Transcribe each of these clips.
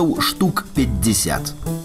пісьменнікаў штук 50.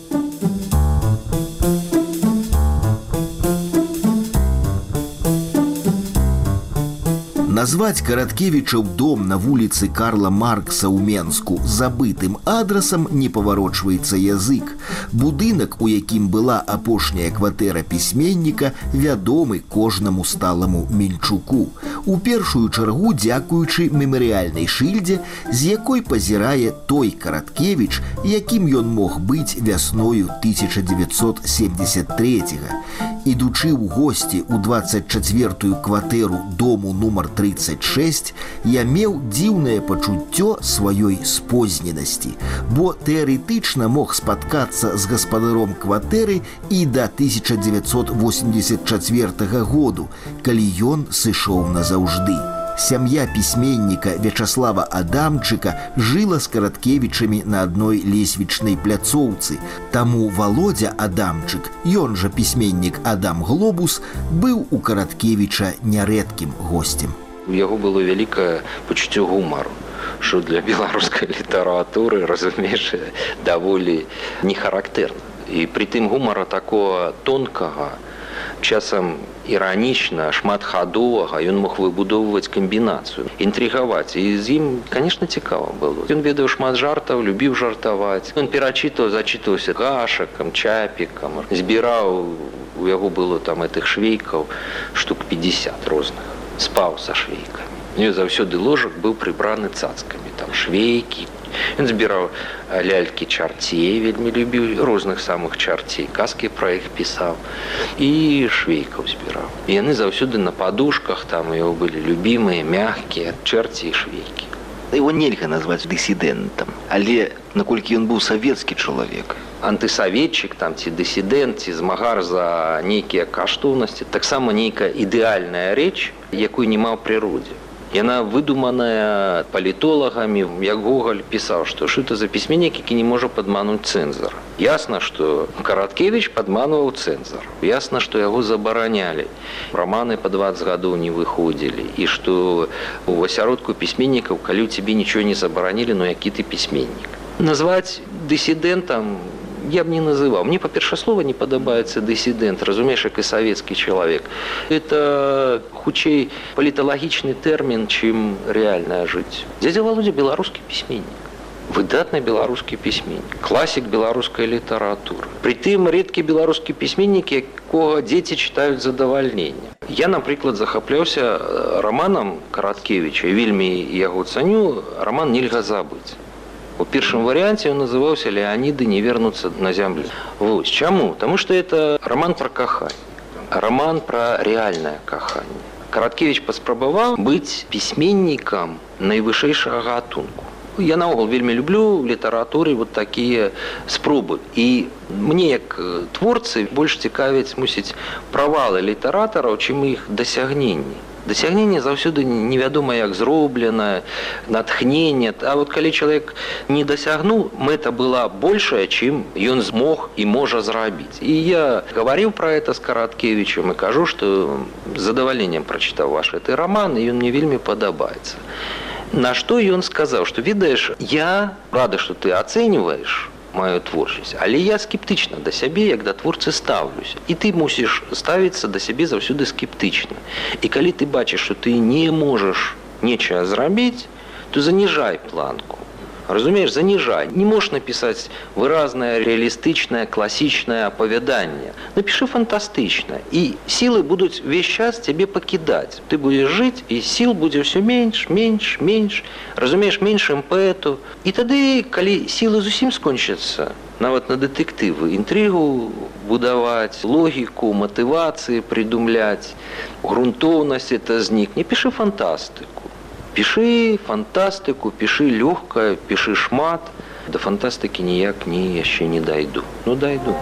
Назваць караткевічаў дом на вуліцы Карла Маркса ў Менску забытым адрасам не паварочваецца язык. Будынак, у якім была апошняя кватэра пісьменніка, вядомы кожнаму сталаму мельчуку. У першую чаргу дзякуючы мемарыяльнай шыльдзе, з якой пазірае той караткевіч, якім ён мог быць вясною 1973. Ідучы ў госці ў 24 кватэру дому нумар 36, я меў дзіўнае пачуццё сваёй спозненасці, бо тэарэтычна мог спаткацца з гаспадаром кватэры і да 1984 году, калі ён сышоў назаўжды. Сям'я пісьменніка Вячаслава Адамчыка жыла з караткевічамі на адной лесвічнай пляцоўцы. Таму Володя Адамчык, ён жа пісьменнік Адам Глобус, быў у караткевіча нярэдкім гостем. У яго было вялікае пачуццё гумару що для беларускай літаратуры разумееш даволі не характэрна і притым гумара такого тонкага часам іранічна шматхадовага ён мог выбудоўваць камбінацыю інтрыгаваць і з ім конечно цікава было ён ведаў шмат жартаў любіў жартаваць он перачытаў зачытваўся гашакам чапікам збіраў у яго было там этих швейкаў штук 50 розных спаў са швейкамі заўсёды ложак быў прыбраны цацкамі там швейкі Ён збіраў лялькі чарцей, вельмі любіў розных самых чарцей, казкі пра іх пісаў і швейкаў збіраў. І яны заўсёды на падушках там яго былі любімыя, мягкія чэрці і швейкі. Его нельга назваць дысідэнтам, але наколькі ён быў савецкі чалавек. Антысаветчык там ці дысідэнт ці змагар за нейкія каштоўнасці, таксама нейкая ідэальная рэч, якую не маў прыродзе. Яна выдуманая палітолагамі, як Гоголь пісаў, што ж это за пісьменнік, які не можа падмануць цэнзар. Ясна, што Караткевіч падманваў цэнзар. Ясна, што яго забаранялі. Раманы па 20 гадоў не выходзілі і што у асяродку пісьменнікаў, калі ў цябе нічого не забаранілі, но які ты пісьменнік. Назваць дысідэнтам я б не называў мне па-перша слова не падабаецца дысідэнт разумееш як і савецкі чалавек это хутчэй паліталагічны тэрмін чым рэальнае жыць дзядзя володя беларускі пісьменнік выдатны беларускі пісьменнік класік беларускай літаратуры притым рэдкі беларускі пісьменнік якога дзеці чытаюць задавальнення я напрыклад захапляўся романам караткевича вельмі яго цаню роман нельга забыць У першым варыянце ён называўся Леаніды не вернуцца на зямлю. Вось чаму? Таму што это роман пра каханне. Роман пра рэальнае каханне. Караткевіч паспрабаваў быць пісьменнікам найвышэйшага гатунку. Я наогул вельмі люблю літаратуры вот такія спробы. І мне як творцы больш цікавяць мусіць правалы літаратараў, чым іх дасягненні дасягненне заўсёды невядома як зроблена натхнение а вот калі чалавек не дасягнуў мэта была большая чым ён змог і можа зрабіць і я гаварыў про это с караткевичем і кажу что задавальненнем прачытаў ваш ты роман і ён мне вельмі падабаецца на што ён сказаў что ведаеш я рада что ты ацэньваешь маю творчасць але я скептычна да сябе як да творцы стаўлюся і ты мусіш ставіцца да сябе заўсёды скептычна і калі ты бачыш что ты не можаш нечае зрабіць то заніжай планку разумееш заніжай не можешь напісаць выразнае рэалістычнае класічнае апавяданне напішы фантастычна і сілы будуць весь час цябе пакідаць ты будзеш жыць і сіл будзе ўсё менш менш менш разумееш меншым паэту і тады калі сілы зусім скончацца нават на дэтэктывы інтрыгу будаваць логіку матывацыі прыдумляць грунтоўнасць это знік не пішы фантастыку пішы фантастыку пішы лёгкая пішы шмат да фантастыкі ніяк не яшчэ не дайду ну дайду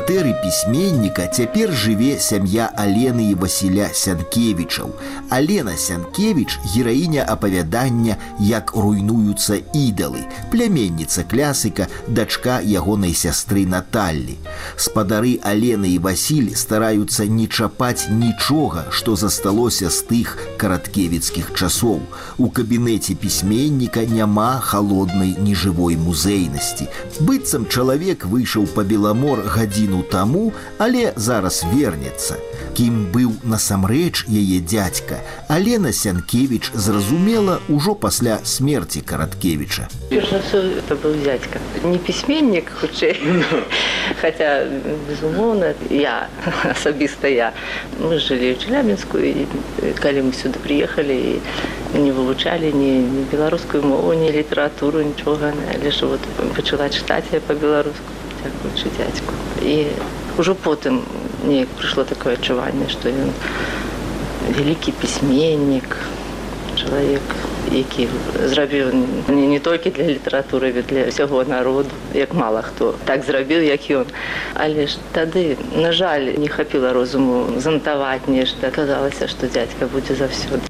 кватэры пісьменніка цяпер жыве сям'я Алены і Васіля Сянкевічаў. Алена Сянкевіч гераіня апавядання, як руйнуюцца ідалы, пляменніца клясыка, дачка ягонай сястры Наталлі. Спадары Алены і Васіль стараюцца не чапаць нічога, што засталося з тых караткевіцкіх часоў. У кабінеце пісьменніка няма холоднай нежывой музейнасці. Быццам чалавек выйшаў па беламор гадзіну таму, але зараз вернецца. Кім быў насамрэч яе дядька, Алена Сянкевіч зразумела ўжо пасля смерти Караткевича. это был дядька. Не письменник, хутчэй. Хотя, безумоўна, я, асабіста я. Мы жили в Челябинску, и когда мы сюда приехали, и не вывучали ни, ни белорусскую мову, ни литературу, ничего. Лишь вот почала читать я по-белоруску, дзякуючы дядьку. И уже потом мне пришло такое адчуванне, што ён вялікі пісьменнік, чалавек, які зрабіў не, не толькі для літаратуры, для ўсяго народу, як мала хто так зрабіў, як ён. Але ж тады, на жаль, не хапіла розуму занатаваць нешта, казалася, што дзядзька будзе заўсёды.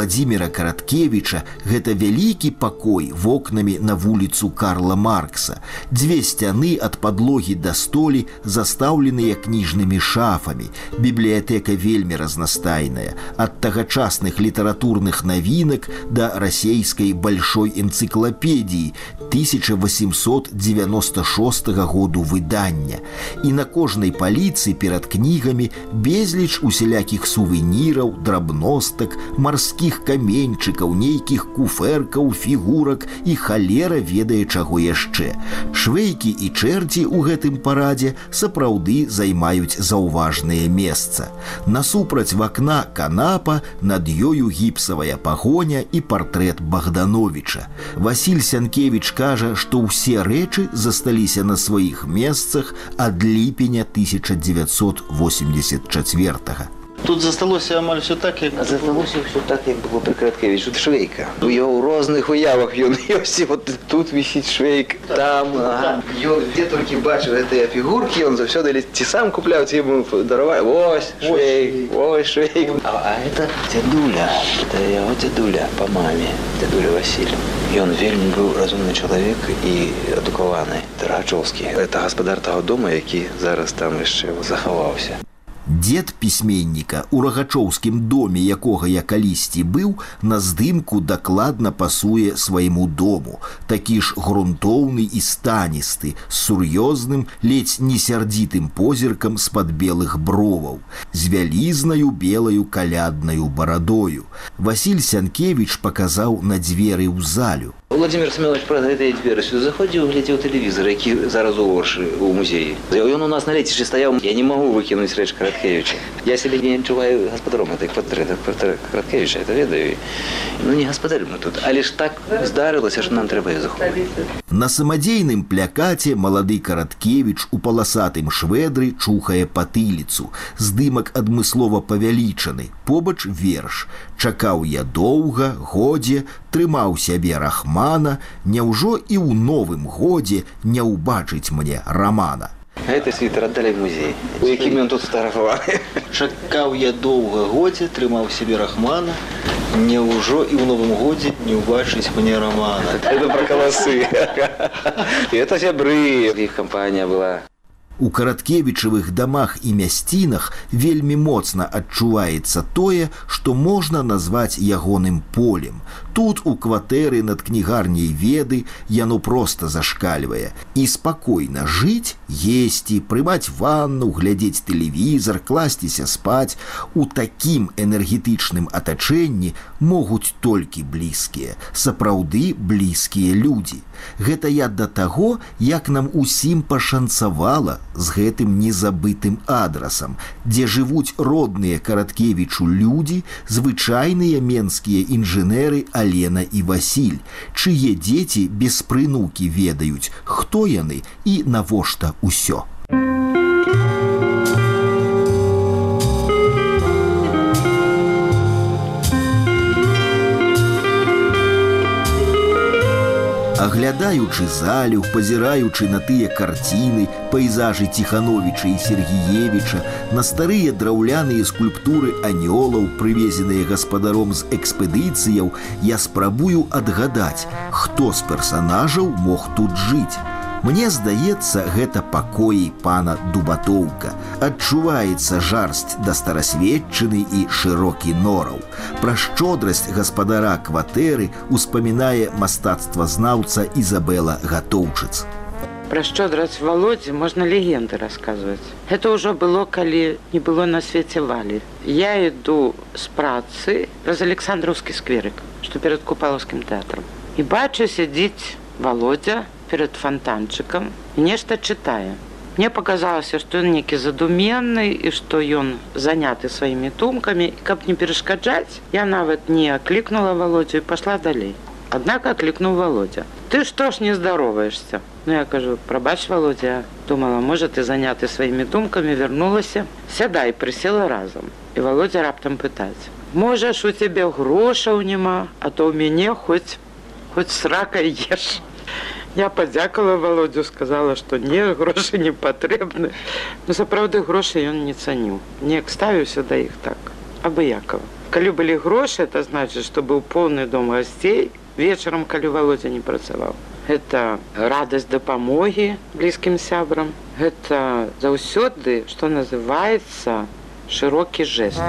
Владимира Караткевича гэта вялікі пакой вокнамі на вуліцу Карла Маркса. Дзве сцяны ад падлогі да столі застаўленыя кніжнымі шафамі. Бібліятэка вельмі разнастайная, ад тагачасных літаратурных навінак да расейскай большой энцыклапедіі 1896 году выдання. І на кожнай паліцы перад кнігамі безліч усялякіх сувеніраў, драбностак, марскіх каменьчыкаў, нейкіх куферкаў, фігурак і халера ведае чаго яшчэ. Швейкі і чэрці ў гэтым парадзе сапраўды займаюць заўважнае месца. Насупраць вакна канапа над ёю гіпсавая пагоня і партрэт Богдановича. Васіль Сянкевич кажа, што ўсе рэчы засталіся на сваіх месцах ад ліпеня 1984. -го. Тут засталося амаль все так, як... А засталося все так, як було при Краткевичу. Тут швейка. У його у різних уявах він ось от тут висить швейк, там, ага. Його де тільки бачив ці фігурки, він завсюди ті сам купляв, ті йому дарував. Ось швейк, ось швейк. А, а це дядуля, це його дядуля по мамі, дядуля Василь. Ён вельмі быў разумны чалавек і адукаваны Таргачоўскі. Это гаспадар таго дома, які зараз там яшчэ захаваўся. Дед пісьменніка у рагачоўскім доме, якога я калісьці быў, на здымку дакладна пасуе свайму дому, такі ж грунтоўны і станісты, з сур'ёзным, ледзь несярдзітым позіркам з-пад белых броваў, з вялізнаю белаю каляднаю барадою. Васіль Сянкевіч паказаў на дзверы ў залю. Владимир Семенович праз гэтыя дзверы сюды заходзіў, глядзеў тэлевізор, які зараз у горшы у музеі. Ён у нас на лецішчы стаяў, я не магу выкінуць рэч Караткевича. Я сябе не адчуваю гаспадаром этой кватэры Караткевича, это ведаю. Ну не гаспадар мы тут, але ж так здарылася, што нам трэба заходзіць. На самадзейным плякаце малады Караткевич у паласатым шведры чухае патыліцу. Здымак адмыслова павялічаны. Побач верш. Чакаў я доўга, годзе, трымаў сябе рахмана, няўжо і ў новым годзе не ўбачыць мне рамана. Гэта світер аддалі музей, у якім ён тут сфотаграфаваны. Чакаў я доўга годзе, трымаў сябе рахмана, Няўжо і ў новым годзе не ўбачыць мне рамана. Это пра каласы. Это сябры, іх кампанія была. У караткевічавых дамах і мясцінах вельмі моцна адчуваецца тое, што можна назваць ягоным полем. Тут у кватэры над кнігарняй веды яно проста зашкальвае і спакойна жыць, есці, прымаць ванну, глядзець тэлевізор, класціся спаць у такім энергетычным атачэнні могуць толькі блізкія, сапраўды блізкія людзі. Гэта я да таго, як нам усім пашанцавала з гэтым незабытым адрасам, дзе жывуць родныя караткевічу людзі, звычайныя менскія інжынеры Алена і Васіль, чые дзеці без прынукі ведаюць, хто яны і навошта ўсё. Аглядаючы залю, пазіраючы на тыя карціны, пейзажы Тхановіча і Сергеевіча, на старыя драўляныя скульптуры анёлаў, прывезеныя гаспадаром з экспедыцыяў, я спрабую адгадаць, хто з персанажаў мог тут жыць. Мне здаецца, гэта пакоі пана дубатоўка. Адчуваецца жарсць да старасведчыны і шырокі нораў. Пра шчодрасць гаспадара кватэры успамінае мастацтвазнаўца Ізабела Гатоўчыц. Пра шчодрасць володзі можна легенды расказваць. Гэта ўжо было, калі не было на свеце валі. Я іду з працы праз александраўскі скверык, што перад купалаўскім тэатрам. І бачу сядзіць володя перед фонтанчыкам і нешта чытае. Мне показалася, што ён некі задуменны і што ён заняты сваімі думкамі і каб не перашкаджаць, я нават не аклікнула володю і пашла далей. Аднак аклікнуў володя. Ты што ж не здароваешься? Ну я кажу, прабач володя, думала, можа ты заняты сваімі думкамі вярнулася, сядай прысела разам. І володя раптам пытаць: Можаш у цябе грошаў няма, а то ў мяне хоць хоць срака еш. Я падзякала володю сказала што не грошы не патрэбны но сапраўды грошы ён не цаніў неяк ставіўся да іх так абыякова калі былі грошы это значыць што быў поўны дом гасцей вечарам калі володя не працаваў это радасць дапамогі блізкім сябрам гэта заўсёды што называется шырокі жест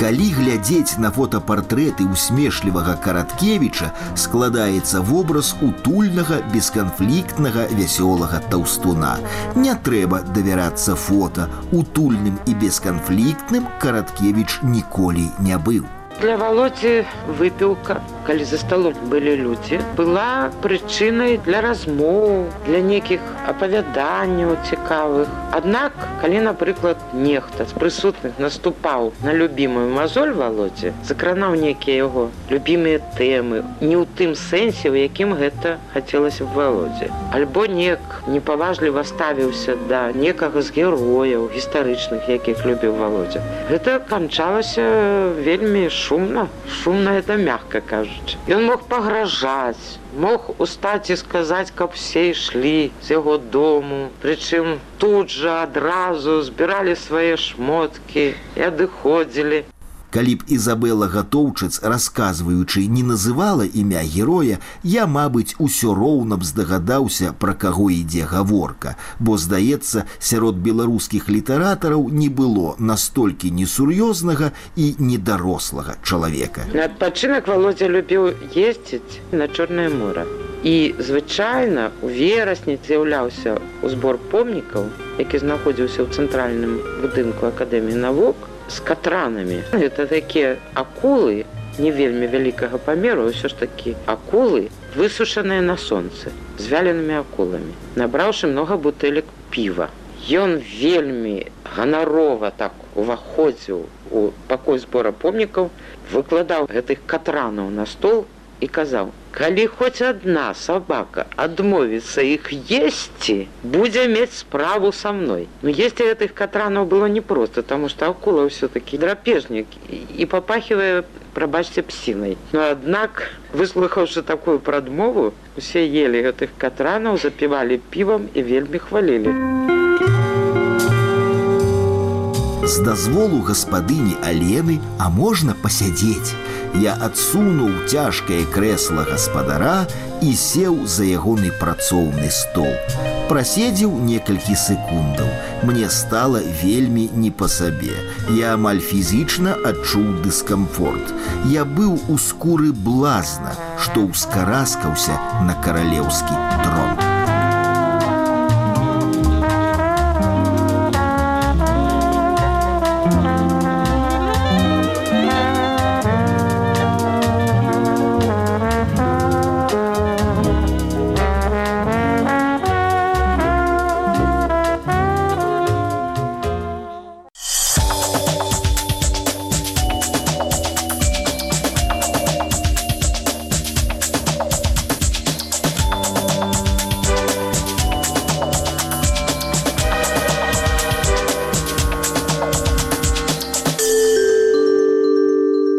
Калі глядзець на фотапартрэты усмешлівага караткевіча складаецца вобраз утульнага бесканфліктнага вясёлага таўстуна. Не трэба давярацца фота, утульным і бесканфліктным караткевіч ніколі не быў. Для володзі выпіўка, калі за сталом былі людзі, была прычынай для размоў, для нейкіх апавяданняў цікавых. Аднак, калі, напрыклад, нехта з прысутных наступаў на любімую мазоль володзі, закранаў нейкія яго любімыя тэмы, не ў тым сэнсе, у якім гэта хацелася в володзе. Альбо неяк непаважліва ставіўся да некага з герояў гістарычных, якіх любіў володзя. Гэта канчалася вельмі шумно. Шумно это мягко кажучи. Ён мог пагражаць, мог устаць і сказаць, каб все ішлі з яго дому. Прычым тут жа адразу збіралі свае шмоткі і адыходзілі. Калі б Ізабела гатоўчыц, расказваючы, не называла імя героя, я, мабыць, усё роўна б здагадаўся, пра каго ідзе гаворка, бо, здаецца, сярод беларускіх літаратараў не было настолькі несур'ёзнага і недарослага чалавека. На адпачынак володя любіў ездзіць на чорнае мора. І звычайна у верасні з'яўляўся ў збор помнікаў, які знаходзіўся ў цэнтральным будынку акадэміі навук, з катранамі. Это такія акулы не вельмі вялікага памеру, ўсё ж такі акулы высушаныя на сонцы з вяленымі акуламі, набраўшы многа бутэлек піва. Ён вельмі ганарова так уваходзіў у пакой збора помнікаў, выкладаў гэтых катранаў на стол і казаў: калі хоць одна собака адмовіцца іх есці будзе мець справу со мной но есці гэтых катранаў было непросто тому что акула все-таки драпежнік і папахивае прабачце псінай но аднак выслухаўшы такую прадмову усе ели гэтых катранаў запівалі півам і вельмі хвалілі з дазволу гаспадыні алены а можна пасядзець я адсунуў цяжкае крэсла гаспадара і сеў за ягоны працоўны стол. Праседзеў некалькі секундаў. Мне стала вельмі не па сабе. Я амаль фізічна адчуў дыскамфорт. Я быў у скуры блазна, што ўскараскаўся на каралеўскі трон.